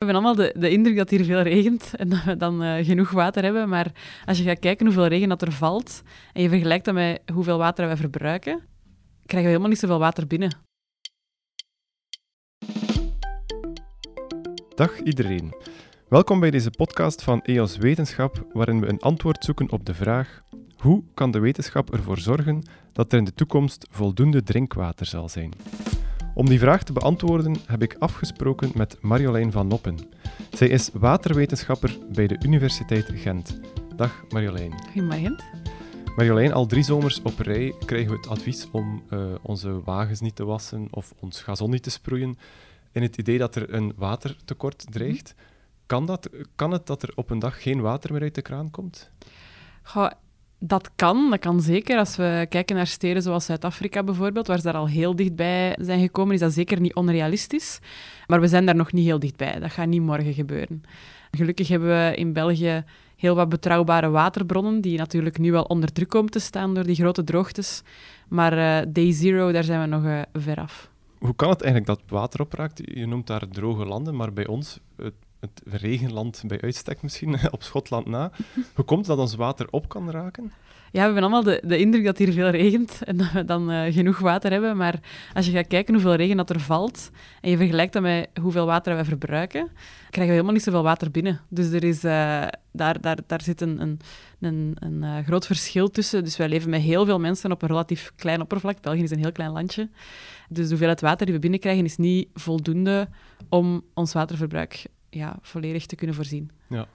We hebben allemaal de, indruk dat hier veel regent en dat we dan uh, genoeg water hebben. Maar als je gaat kijken hoeveel regen dat er valt en je vergelijkt dat met hoeveel water wij verbruiken, krijgen we helemaal niet zoveel water binnen. Dag iedereen. Welkom bij deze podcast van EOS Wetenschap, waarin we een antwoord zoeken op de vraag: hoe kan de wetenschap ervoor zorgen dat er in de toekomst voldoende drinkwater zal zijn? Om die vraag te beantwoorden heb ik afgesproken met Marjolein van Noppen. Zij is waterwetenschapper bij de Universiteit Gent. Dag Marjolein. Goedemorgen. Marjolein, al drie zomers op rij krijgen we het advies om uh, onze wagens niet te wassen of ons gazon niet te sproeien in het idee dat er een watertekort dreigt. Kan, dat, kan het dat er op een dag geen water meer uit de kraan komt? Goh, dat kan, dat kan zeker. Als we kijken naar steden zoals Zuid-Afrika bijvoorbeeld, waar ze daar al heel dichtbij zijn gekomen, is dat zeker niet onrealistisch. Maar we zijn daar nog niet heel dichtbij. Dat gaat niet morgen gebeuren. Gelukkig hebben we in België heel wat betrouwbare waterbronnen, die natuurlijk nu wel onder druk komen te staan door die grote droogtes. Maar uh, day zero, daar zijn we nog uh, ver af. Hoe kan het eigenlijk dat water opraakt? Je noemt daar droge landen, maar bij ons, het, het regenland bij uitstek misschien, op Schotland na. Hoe komt het dat ons water op kan raken? Ja, we hebben allemaal de, de indruk dat hier veel regent en dat we dan uh, genoeg water hebben. Maar als je gaat kijken hoeveel regen dat er valt en je vergelijkt dat met hoeveel water wij verbruiken, krijgen we helemaal niet zoveel water binnen. Dus er is, uh, daar, daar, daar zit een, een, een, uh, groot verschil tussen. Dus wij leven met heel veel mensen op een relatief klein oppervlak. België is een heel klein landje. Dus de hoeveelheid water die we binnenkrijgen is niet voldoende om ons waterverbruik ja, volledig te kunnen voorzien. Ja.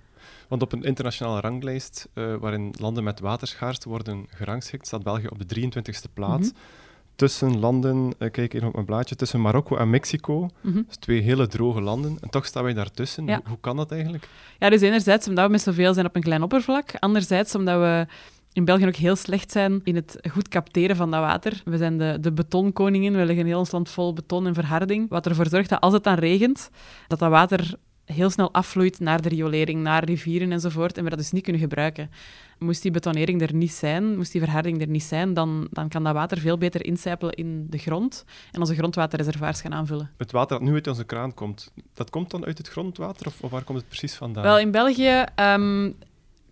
Want op een internationale ranglijst uh, waarin landen met waterschaarste worden gerangschikt, staat België op de 23e plaats. Mm -hmm. Tussen landen, uh, kijk hier op mijn blaadje, tussen Marokko en Mexico. Mm -hmm. Dus twee hele droge landen. En toch staan wij daartussen. Ja. Hoe, hoe kan dat eigenlijk? Ja, dus enerzijds omdat we met zoveel zijn op een klein oppervlak. Anderzijds omdat we in België ook heel slecht zijn in het goed capteren van dat water. We zijn de, de betonkoningen. We leggen heel ons land vol beton en verharding. Wat ervoor zorgt dat als het dan regent, dat dat water heel snel afvloeit naar de riolering, naar rivieren enzovoort, en we dat dus niet kunnen gebruiken. Moest die betonering er niet zijn, moest die verharding er niet zijn, dan, dan kan dat water veel beter incijpelen in de grond en onze grondwaterreservoirs gaan aanvullen. Het water dat nu uit onze kraan komt, dat komt dan uit het grondwater of, of waar komt het precies vandaan? Wel, in België um,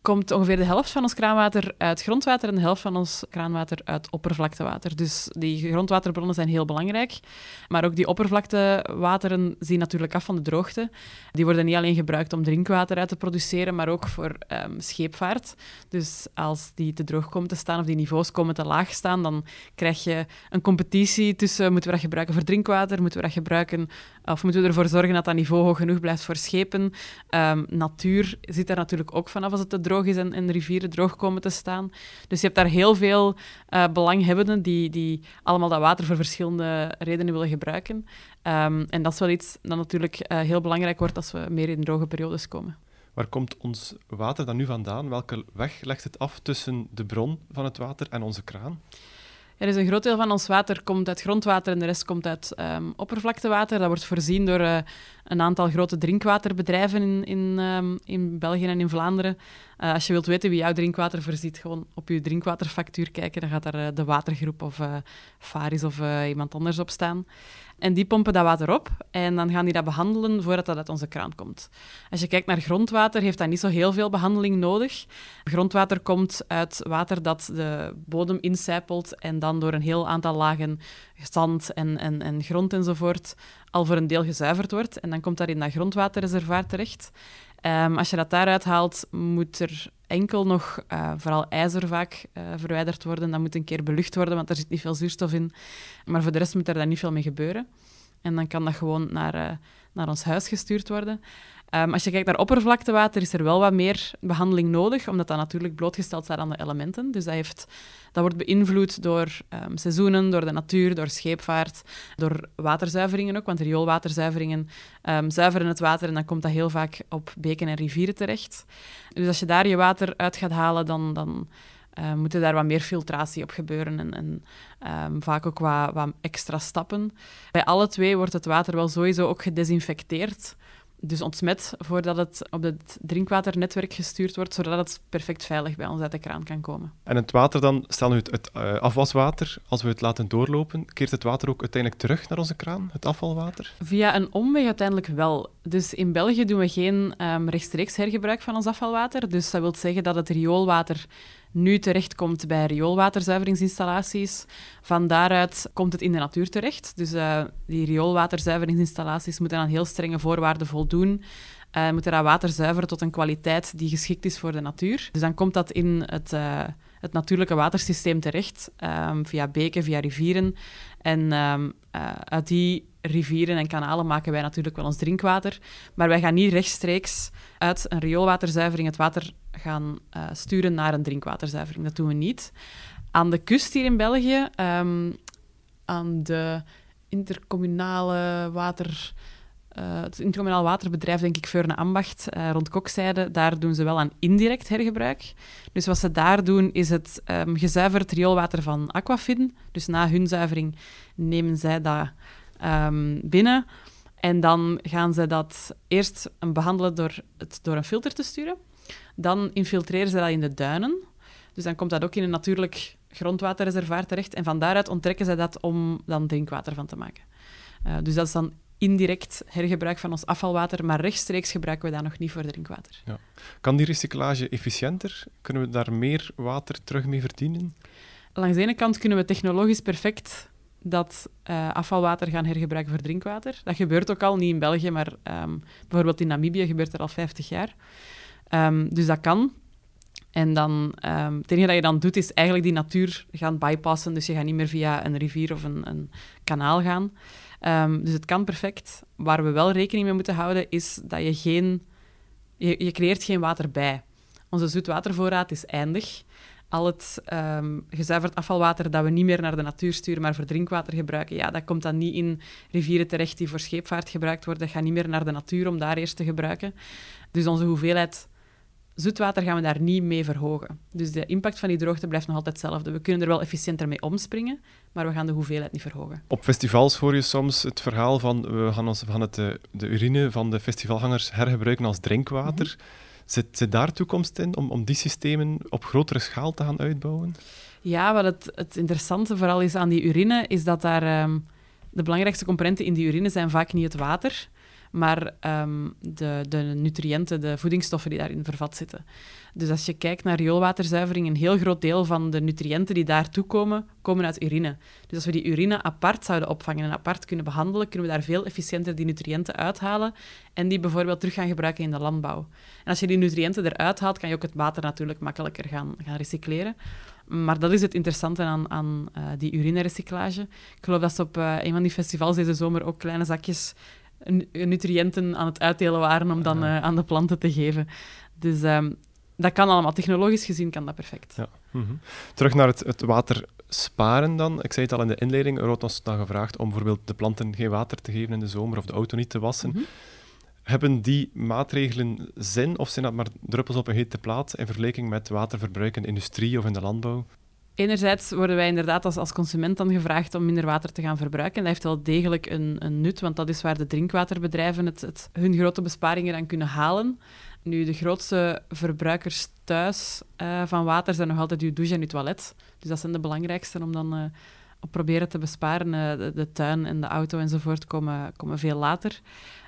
komt ongeveer de helft van ons kraanwater uit grondwater en de helft van ons kraanwater uit oppervlaktewater. Dus die grondwaterbronnen zijn heel belangrijk. Maar ook die oppervlaktewateren zien natuurlijk af van de droogte. Die worden niet alleen gebruikt om drinkwater uit te produceren, maar ook voor um, scheepvaart. Dus als die te droog komen te staan of die niveaus komen te laag staan, dan krijg je een competitie tussen moeten we dat gebruiken voor drinkwater, moeten we dat gebruiken of moeten we ervoor zorgen dat dat niveau hoog genoeg blijft voor schepen. Um, natuur zit daar natuurlijk ook vanaf als het te droog is en, en rivieren droog komen te staan. Dus je hebt daar heel veel uh, belanghebbenden die, die allemaal dat water voor verschillende redenen willen gebruiken. Um, en dat is wel iets dat natuurlijk uh, heel belangrijk wordt als we meer in droge periodes komen. Waar komt ons water dan nu vandaan? Welke weg legt het af tussen de bron van het water en onze kraan? Er is een groot deel van ons water komt uit grondwater en de rest komt uit um, oppervlaktewater. Dat wordt voorzien door uh, een aantal grote drinkwaterbedrijven in, in, um, in België en in Vlaanderen. Uh, als je wilt weten wie jouw drinkwater voorziet, gewoon op je drinkwaterfactuur kijken. Dan gaat daar uh, de watergroep of Faris of iemand anders op staan. En die pompen dat water op en dan gaan die dat behandelen voordat dat uit onze kraan komt. Als je kijkt naar grondwater, heeft dat niet zo heel veel behandeling nodig. Grondwater komt uit water dat de bodem incijpelt en dan door een heel aantal lagen zand en, en, en grond enzovoort al voor een deel gezuiverd wordt. En dan komt dat in dat grondwaterreservoir terecht. Um, als je dat daaruit haalt, moet er enkel nog, uh, vooral ijzer vaak, uh, verwijderd worden. Dat moet een keer belucht worden, want er zit niet veel zuurstof in. Maar voor de rest moet er dan niet veel mee gebeuren. En dan kan dat gewoon naar, uh, naar ons huis gestuurd worden. Um, als je kijkt naar oppervlaktewater, is er wel wat meer behandeling nodig, omdat dat natuurlijk blootgesteld staat aan de elementen. Dus dat, heeft, dat wordt beïnvloed door um, seizoenen, door de natuur, door scheepvaart, door waterzuiveringen ook, want rioolwaterzuiveringen um, zuiveren het water en dan komt dat heel vaak op beken en rivieren terecht. Dus als je daar je water uit gaat halen, dan... dan moet er daar wat meer filtratie op gebeuren en, en vaak ook wat, wat extra stappen. Bij alle twee wordt het water wel sowieso ook gedesinfecteerd dus ontsmet voordat het op het drinkwater-netwerk gestuurd wordt, zodat het perfect veilig bij ons uit de kraan kan komen. En het water dan, stel nu het, het uh, afwaswater, als we het laten doorlopen, keert het water ook uiteindelijk terug naar onze kraan, het afvalwater? Via een omweg uiteindelijk wel. Dus in België doen we geen um, rechtstreeks hergebruik van ons afvalwater. Dus dat wil zeggen dat het rioolwater nu terechtkomt bij rioolwaterzuiveringsinstallaties. Van daaruit komt het in de natuur terecht. Dus uh, die rioolwaterzuiveringsinstallaties moeten aan heel strenge voorwaarden voldoen. Uh, moeten dat water zuiveren tot een kwaliteit die geschikt is voor de natuur. Dus dan komt dat in het, uh, het natuurlijke watersysteem terecht, um, via beken, via rivieren. En um, uit die rivieren en kanalen maken wij natuurlijk wel ons drinkwater. Maar wij gaan niet rechtstreeks uit een rioolwaterzuivering het water gaan uh, sturen naar een drinkwaterzuivering. Dat doen we niet. Aan de kust hier in België, um, aan de intercommunale water... Uh, het intercommunaal waterbedrijf, denk ik, Veurne Ambacht, uh, rond Kokzijde, daar doen ze wel aan indirect hergebruik. Dus wat ze daar doen, is het um, gezuiverd rioolwater van Aquafin. Dus na hun zuivering nemen zij dat um, binnen. En dan gaan ze dat eerst behandelen door het door een filter te sturen. Dan infiltreren ze dat in de duinen. Dus dan komt dat ook in een natuurlijk grondwaterreservaat terecht. En van daaruit onttrekken ze dat om dan drinkwater van te maken. Uh, dus dat is dan indirect hergebruik van ons afvalwater, maar rechtstreeks gebruiken we dat nog niet voor drinkwater. Ja. Kan die recyclage efficiënter? Kunnen we daar meer water terug mee verdienen? Langs de ene kant kunnen we technologisch perfect dat uh, afvalwater gaan hergebruiken voor drinkwater. Dat gebeurt ook al, niet in België, maar um, bijvoorbeeld in Namibië gebeurt er al 50 jaar. Um, dus dat kan. En dan, um, het enige dat je dan doet, is eigenlijk die natuur gaan bypassen. Dus je gaat niet meer via een rivier of een, een kanaal gaan. dus het kan perfect. Waar we wel rekening mee moeten houden, is dat je geen... Je, creëert geen water bij. Onze zoetwatervoorraad is eindig al het gezuiverd afvalwater dat we niet meer naar de natuur sturen, maar voor drinkwater gebruiken, ja, dat komt dan niet in rivieren terecht die voor scheepvaart gebruikt worden. Dat gaat niet meer naar de natuur om daar eerst te gebruiken. Dus onze hoeveelheid zoetwater gaan we daar niet mee verhogen. Dus de impact van die droogte blijft nog altijd hetzelfde. We kunnen er wel efficiënter mee omspringen, maar we gaan de hoeveelheid niet verhogen. Op festivals hoor je soms het verhaal van we gaan, ons, het, de, de urine van de festivalgangers hergebruiken als drinkwater. Mhm. Zit, zit daar toekomst in om, om die systemen op grotere schaal te gaan uitbouwen? Ja, wat het, het interessante vooral is aan die urine, is dat daar um, de belangrijkste componenten in die urine zijn vaak niet het water, maar um, de, de nutriënten, de voedingsstoffen die daarin vervat zitten. Dus als je kijkt naar rioolwaterzuivering, een heel groot deel van de nutriënten die daartoe komen, komen uit urine. Dus als we die urine apart zouden opvangen en apart kunnen behandelen, kunnen we daar veel efficiënter die nutriënten uithalen en die bijvoorbeeld terug gaan gebruiken in de landbouw. En als je die nutriënten eruit haalt, kan je ook het water natuurlijk makkelijker gaan, gaan recycleren. Maar dat is het interessante aan, aan uh, die urinerecyclage. Ik geloof dat ze op uh, een van die festivals deze zomer ook kleine zakjes nutriënten aan het uitdelen waren om dan uh, aan de planten te geven. Dus um, dat kan allemaal. Technologisch gezien kan dat perfect. Ja. Mm -hmm. Terug naar het, het, water sparen dan. Ik zei het al in de inleiding, er wordt ons dan gevraagd om bijvoorbeeld de planten geen water te geven in de zomer of de auto niet te wassen. Mm -hmm. Hebben die maatregelen zin of zijn dat maar druppels op een hete plaat in vergelijking met waterverbruik in de industrie of in de landbouw? Enerzijds worden wij inderdaad als, als consument dan gevraagd om minder water te gaan verbruiken. Dat heeft wel degelijk een, een nut, want dat is waar de drinkwaterbedrijven het, het, hun grote besparingen aan kunnen halen. Nu, de grootste verbruikers thuis uh, van water zijn nog altijd uw douche en uw toilet. Dus dat zijn de belangrijkste om dan uh, op proberen te besparen. De, de, tuin en de auto enzovoort komen, komen veel later.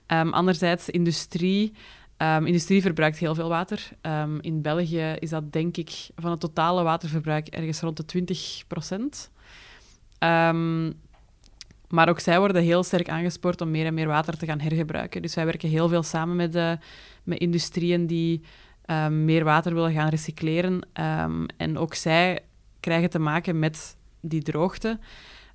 Um, anderzijds, industrie. Um, industrie verbruikt heel veel water. Um, in België is dat, denk ik, van het totale waterverbruik ergens rond de 20 procent. maar ook zij worden heel sterk aangespoord om meer en meer water te gaan hergebruiken. Dus wij werken heel veel samen met de met industrieën die meer water willen gaan recycleren. En ook zij krijgen te maken met die droogte,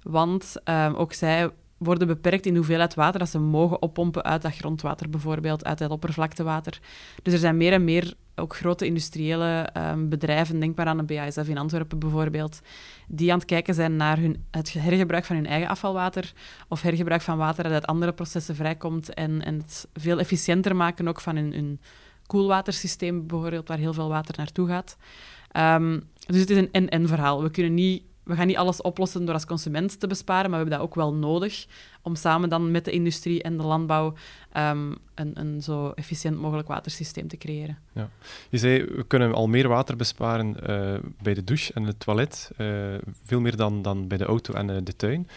want ook zij worden beperkt in de hoeveelheid water dat ze mogen oppompen uit dat grondwater bijvoorbeeld, uit dat oppervlaktewater. Dus er zijn meer en meer ook grote industriële um, bedrijven, denk maar aan de BASF in Antwerpen bijvoorbeeld, die aan het kijken zijn naar hun, het hergebruik van hun eigen afvalwater of hergebruik van water dat uit andere processen vrijkomt en, en het veel efficiënter maken ook van hun, hun koelwatersysteem bijvoorbeeld, waar heel veel water naartoe gaat. Um, dus het is een en-en verhaal. We kunnen niet we gaan niet alles oplossen door als consument te besparen, maar we hebben dat ook wel nodig om samen dan met de industrie en de landbouw ehm, een, een zo efficiënt mogelijk watersysteem te creëren. Ja. Je zei, we kunnen al meer water besparen uh, bij de douche en het toilet, uh, veel meer dan, dan bij de auto en uh, de tuin.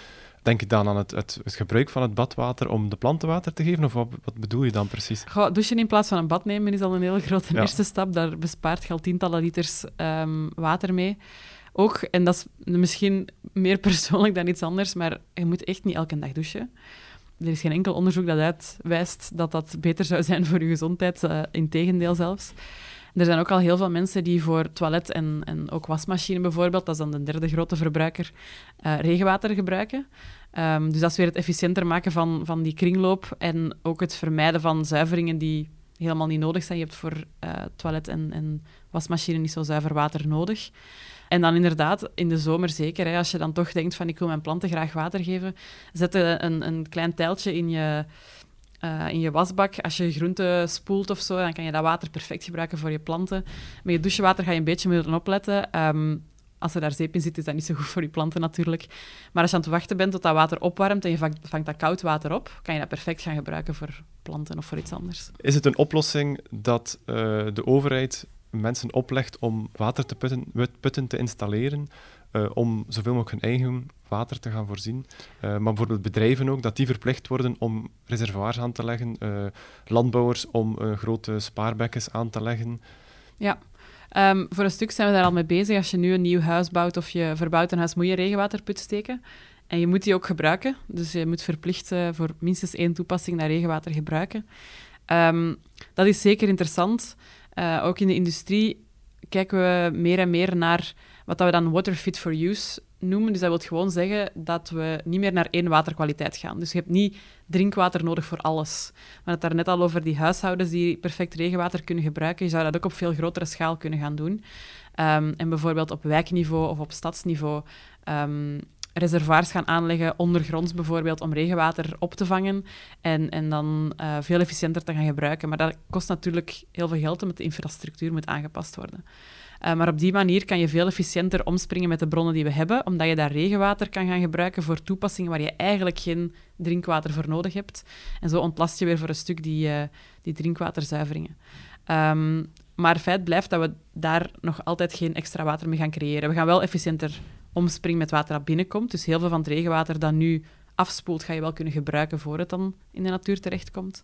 Denk je dan aan het, het, het, gebruik van het badwater om de planten water te geven? Of wat, wat bedoel je dan precies? Goh, douchen in plaats van een bad nemen is al een heel grote ja. eerste stap. Daar bespaart je al tientallen liters um, water mee. Ook, en dat is misschien meer persoonlijk dan iets anders, maar je moet echt niet elke dag douchen. Er is geen enkel onderzoek dat uitwijst dat dat beter zou zijn voor je gezondheid, uh, integendeel zelfs. Er zijn ook al heel veel mensen die voor toilet en, en ook wasmachine bijvoorbeeld, dat is dan de derde grote verbruiker, uh, regenwater gebruiken. Um, dus dat is weer het efficiënter maken van, van die kringloop en ook het vermijden van zuiveringen die helemaal niet nodig zijn. Je hebt voor uh, toilet en, en wasmachine niet zo zuiver water nodig. En dan inderdaad, in de zomer zeker, hè, als je dan toch denkt van ik wil mijn planten graag water geven, zet een, een klein tijltje in je, uh, in je wasbak. Als je groenten spoelt of zo, dan kan je dat water perfect gebruiken voor je planten. Met je douchewater ga je een beetje moeten opletten. Um, als er daar zeep in zit, is dat niet zo goed voor je planten natuurlijk. Maar als je aan het wachten bent tot dat water opwarmt en je vangt, dat koud water op, kan je dat perfect gaan gebruiken voor planten of voor iets anders. Is het een oplossing dat uh, de overheid mensen oplegt om water te putten, putten te installeren, uh, om zoveel mogelijk hun eigen water te gaan voorzien. Uh, maar bijvoorbeeld bedrijven ook, dat die verplicht worden om reservoirs aan te leggen, uh, landbouwers om grote spaarbekkens aan te leggen. Ja, um, voor een stuk zijn we daar al mee bezig. Als je nu een nieuw huis bouwt of je verbouwt een huis, moet je regenwaterput steken. En je moet die ook gebruiken. Dus je moet verplicht voor minstens één toepassing dat regenwater gebruiken. Um, dat is zeker interessant. Uh, ook in de industrie kijken we meer en meer naar wat we dan water fit for use noemen. Dus dat wil gewoon zeggen dat we niet meer naar één waterkwaliteit gaan. Dus je hebt niet drinkwater nodig voor alles. Hadden het daar net al over die huishoudens die perfect regenwater kunnen gebruiken. Je zou dat ook op veel grotere schaal kunnen gaan doen. Um, en bijvoorbeeld op wijkniveau of op stadsniveau um, reservoirs gaan aanleggen, ondergronds bijvoorbeeld, om regenwater op te vangen en, en dan uh, veel efficiënter te gaan gebruiken. Maar dat kost natuurlijk heel veel geld, omdat de infrastructuur moet aangepast worden. Uh, maar op die manier kan je veel efficiënter omspringen met de bronnen die we hebben, omdat je daar regenwater kan gaan gebruiken voor toepassingen waar je eigenlijk geen drinkwater voor nodig hebt. En zo ontlast je weer voor een stuk die, uh, die drinkwaterzuiveringen. Um, maar feit blijft dat we daar nog altijd geen extra water mee gaan creëren. We gaan wel efficiënter omspringen met water dat binnenkomt. Dus heel veel van het regenwater dat nu afspoelt, ga je wel kunnen gebruiken voor het dan in de natuur terechtkomt.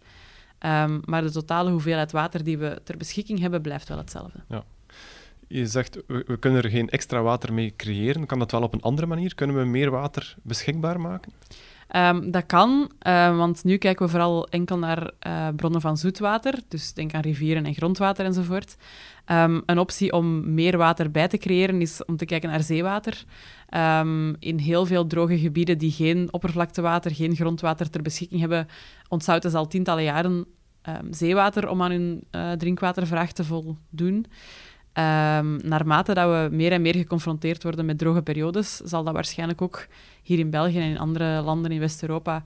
Um, maar de totale hoeveelheid water die we ter beschikking hebben, blijft wel hetzelfde. Ja. Je zegt, we, we, kunnen er geen extra water mee creëren. Kan dat wel op een andere manier? Kunnen we meer water beschikbaar maken? Um, dat kan, uh, want nu kijken we vooral enkel naar uh, bronnen van zoetwater. Dus denk aan rivieren en grondwater enzovoort. Um, een optie om meer water bij te creëren is om te kijken naar zeewater. In heel veel droge gebieden die geen oppervlaktewater, geen grondwater ter beschikking hebben, ontzouten ze al tientallen jaren zeewater om aan hun uh, drinkwatervraag te voldoen. Um, naarmate dat we meer en meer geconfronteerd worden met droge periodes, zal dat waarschijnlijk ook hier in België en in andere landen in West-Europa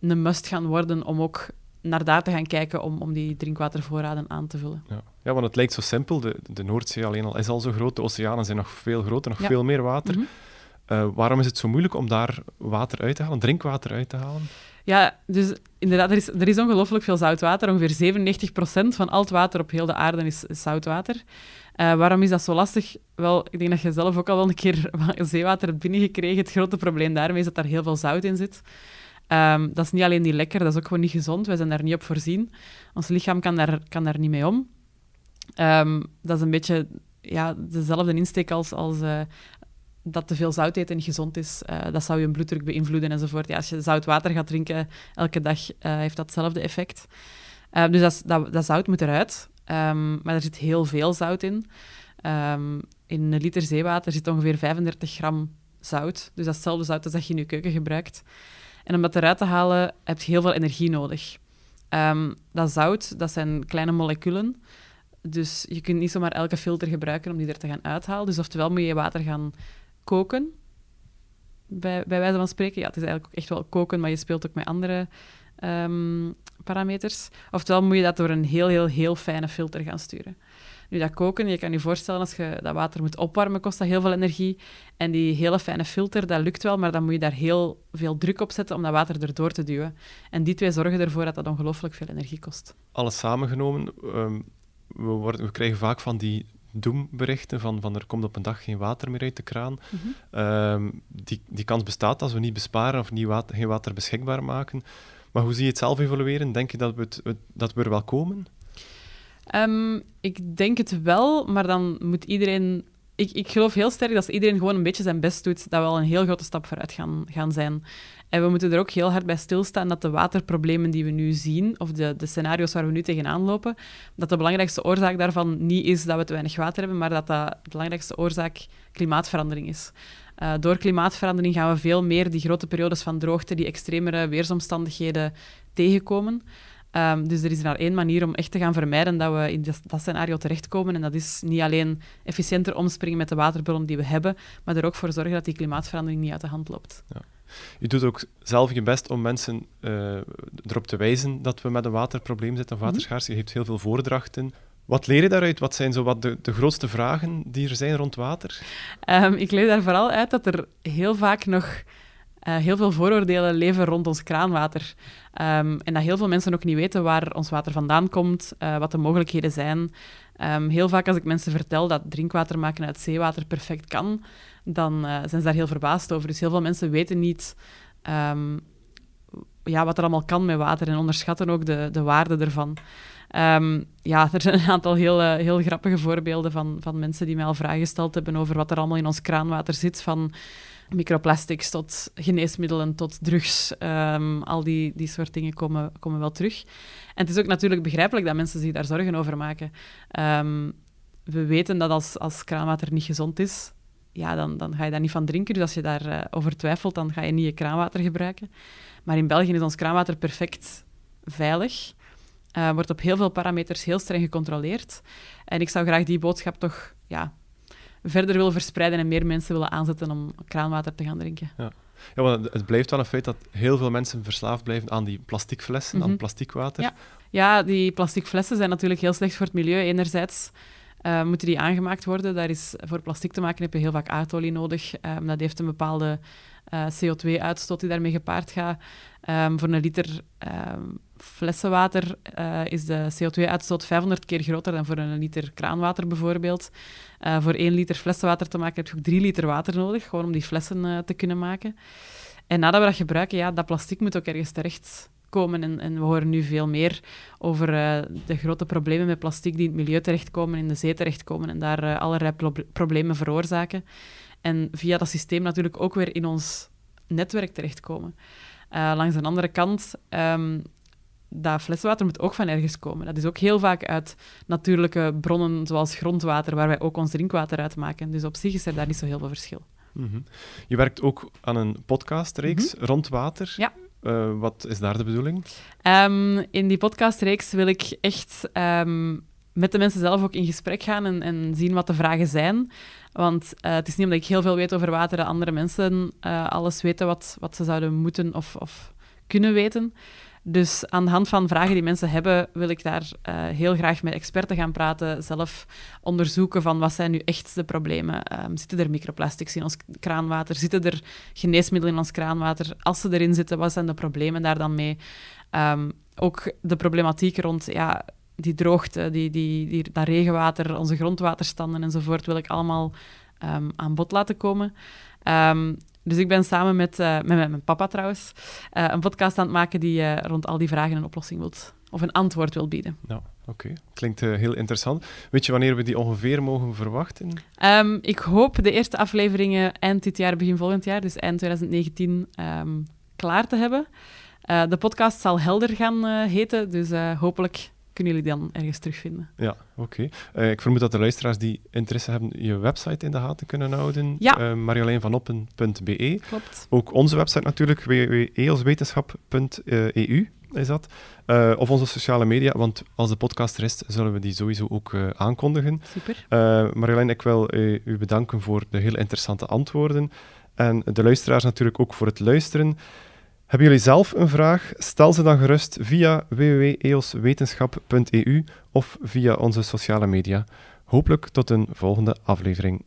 een must gaan worden om ook naar daar te gaan kijken om, om die drinkwatervoorraden aan te vullen. Ja. ja, want het lijkt zo simpel. De, de Noordzee alleen al is al zo groot, de oceanen zijn nog veel groter, nog veel meer water. Mm -hmm. uh, waarom is het zo moeilijk om daar water uit te halen, drinkwater uit te halen? Ja, dus inderdaad, er is, er is ongelooflijk veel zoutwater. Ongeveer 97% van al het water op heel de aarde is, is zoutwater. Uh, waarom is dat zo lastig? Wel, ik denk dat je zelf ook al wel een keer zeewater hebt binnengekregen. Het grote probleem daarmee is dat daar heel veel zout in zit. Um, dat is niet alleen niet lekker, dat is ook gewoon niet gezond. Wij zijn daar niet op voorzien. Ons lichaam kan daar, kan daar niet mee om. Um, dat is een beetje ja, dezelfde insteek als, als uh, dat te veel zout eten niet gezond is. Uh, dat zou je bloeddruk beïnvloeden enzovoort. Ja, als je zout water gaat drinken elke dag, heeft dat hetzelfde effect. dus dat, dat, zout moet eruit. Um, maar er zit heel veel zout in. Um, in een liter zeewater zit ongeveer 35 gram zout. Dus dat is hetzelfde zout als dat je in je keuken gebruikt. En om dat eruit te halen, heb je heel veel energie nodig. Dat zout, dat zijn kleine moleculen. Dus je kunt niet zomaar elke filter gebruiken om die er te gaan uithalen. Dus oftewel moet je water gaan koken, bij, bij wijze van spreken. Ja, het is eigenlijk ook echt wel koken, maar je speelt ook met andere um, parameters. Oftewel moet je dat door een heel, heel, heel fijne filter gaan sturen. Nu, dat koken, je kan je voorstellen, als je dat water moet opwarmen, kost dat heel veel energie. En die hele fijne filter, dat lukt wel, maar dan moet je daar heel veel druk op zetten om dat water erdoor te duwen. En die twee zorgen ervoor dat dat ongelooflijk veel energie kost. Alles samengenomen, ehm, we, worden, we krijgen vaak van die doemberichten van, van er komt op een dag geen water meer uit de kraan. Mhm. Ehm, die, die kans bestaat als we niet besparen of niet water, geen water beschikbaar maken. Maar hoe zie je het zelf evolueren? Denk je dat we, het, dat we er wel komen? Ehm, ik denk het wel, maar dan moet iedereen... Ik, ik geloof heel sterk dat als iedereen gewoon een beetje zijn best doet, dat we al een heel grote stap vooruit gaan, gaan zijn. En we moeten er ook heel hard bij stilstaan dat de waterproblemen die we nu zien, of de, de scenario's waar we nu tegenaan lopen, dat de belangrijkste oorzaak daarvan niet is dat we te weinig water hebben, maar dat, dat de belangrijkste oorzaak klimaatverandering is. Uh, door klimaatverandering gaan we veel meer die grote periodes van droogte, die extremere weersomstandigheden tegenkomen. Um, dus er is maar één manier om echt te gaan vermijden dat we in dat, scenario terechtkomen. En dat is niet alleen efficiënter omspringen met de waterbronnen die we hebben, maar er ook voor zorgen dat die klimaatverandering niet uit de hand loopt. Ja. Je doet ook zelf je best om mensen uh, erop te wijzen dat we met een waterprobleem zitten, of waterschaarste. Je geeft heel veel voordrachten. Wat leer je daaruit? Wat zijn zo wat de, de grootste vragen die er zijn rond water? Um, ik leer daar vooral uit dat er heel vaak nog uh, heel veel vooroordelen leven rond ons kraanwater. Um, en dat heel veel mensen ook niet weten waar ons water vandaan komt, uh, wat de mogelijkheden zijn. Um, heel vaak als ik mensen vertel dat drinkwater maken uit zeewater perfect kan, dan uh, zijn ze daar heel verbaasd over. Dus heel veel mensen weten niet um, ja, wat er allemaal kan met water en onderschatten ook de, de waarde ervan. Ja, er zijn een aantal heel, heel grappige voorbeelden van, van mensen die mij al vragen gesteld hebben over wat er allemaal in ons kraanwater zit. Van microplastics tot geneesmiddelen tot drugs. Um, al die, die soort dingen komen, komen wel terug. En het is ook natuurlijk begrijpelijk dat mensen zich daar zorgen over maken. Um, we weten dat als, als kraanwater niet gezond is, ja, dan, dan ga je daar niet van drinken. Dus als je daarover uh, over twijfelt, dan ga je niet je kraanwater gebruiken. Maar in België is ons kraanwater perfect veilig. Uh, wordt op heel veel parameters heel streng gecontroleerd. En ik zou graag die boodschap toch ja, verder willen verspreiden en meer mensen willen aanzetten om kraanwater te gaan drinken. Ja. Ja, want het blijft wel een feit dat heel veel mensen verslaafd blijven aan die plastic flessen, mm -hmm. aan plasticwater. Ja. ja, die plastic flessen zijn natuurlijk heel slecht voor het milieu. Enerzijds uh, moeten die aangemaakt worden. Daar is, voor plastic te maken heb je heel vaak aardolie nodig. Um, dat heeft een bepaalde uh, CO2-uitstoot die daarmee gepaard gaat. Um, voor een liter um, flessenwater uh, is de CO2-uitstoot 500 keer groter dan voor een liter kraanwater bijvoorbeeld. Uh, voor één liter flessenwater te maken heb je ook drie liter water nodig, gewoon om die flessen uh, te kunnen maken. En nadat we dat gebruiken, ja, dat plastic moet ook ergens terecht komen. En, en we horen nu veel meer over de grote problemen met plastic die in het milieu terechtkomen, in de zee terechtkomen en daar allerlei pro problemen veroorzaken. En via dat systeem natuurlijk ook weer in ons netwerk terechtkomen. langs de andere kant um, dat flessenwater moet ook van ergens komen. Dat is ook heel vaak uit natuurlijke bronnen, zoals grondwater, waar wij ook ons drinkwater uit maken. Dus op zich is er daar niet zo heel veel verschil. Mm -hmm. Je werkt ook aan een podcastreeks mm -hmm. rond water. Ja. Uh, wat is daar de bedoeling? Um, in die podcastreeks wil ik echt um, met de mensen zelf ook in gesprek gaan en, en zien wat de vragen zijn. Want uh, het is niet omdat ik heel veel weet over water dat andere mensen uh, alles weten wat, wat ze zouden moeten of, of kunnen weten. Dus aan de hand van vragen die mensen hebben, wil ik daar uh, heel graag met experten gaan praten, zelf onderzoeken van wat zijn nu echt de problemen. Um, zitten er microplastics in ons kraanwater? Zitten er geneesmiddelen in ons kraanwater? Als ze erin zitten, wat zijn de problemen daar dan mee? Um, ook de problematiek rond ja, die droogte, die, die, die, dat regenwater, onze grondwaterstanden enzovoort, wil ik allemaal um, aan bod laten komen. Dus ik ben samen met, uh, met, met, mijn papa trouwens uh, een podcast aan het maken die uh, rond al die vragen een oplossing wilt, of een antwoord wil bieden. Nou, oké. Okay. Klinkt heel interessant. Weet je wanneer we die ongeveer mogen verwachten? Um, ik hoop de eerste afleveringen eind dit jaar, begin volgend jaar, dus eind 2019, um, klaar te hebben. de podcast zal Helder gaan heten, dus hopelijk kunnen jullie dan ergens terugvinden. Ja, oké. Okay. Uh, ik vermoed dat de luisteraars die interesse hebben je website in de gaten kunnen houden. Ja. Uh, marjoleинvanoppen.be. Klopt. Ook onze website natuurlijk, www.eoswetenschap.eu is dat. Uh, of onze sociale media, want als de podcast rest, zullen we die sowieso ook uh, aankondigen. Super. Uh, Marjolein, ik wil u bedanken voor de heel interessante antwoorden. En de luisteraars natuurlijk ook voor het luisteren. Hebben jullie zelf een vraag? Stel ze dan gerust via www.eoswetenschap.eu of via onze sociale media. Hopelijk tot een volgende aflevering.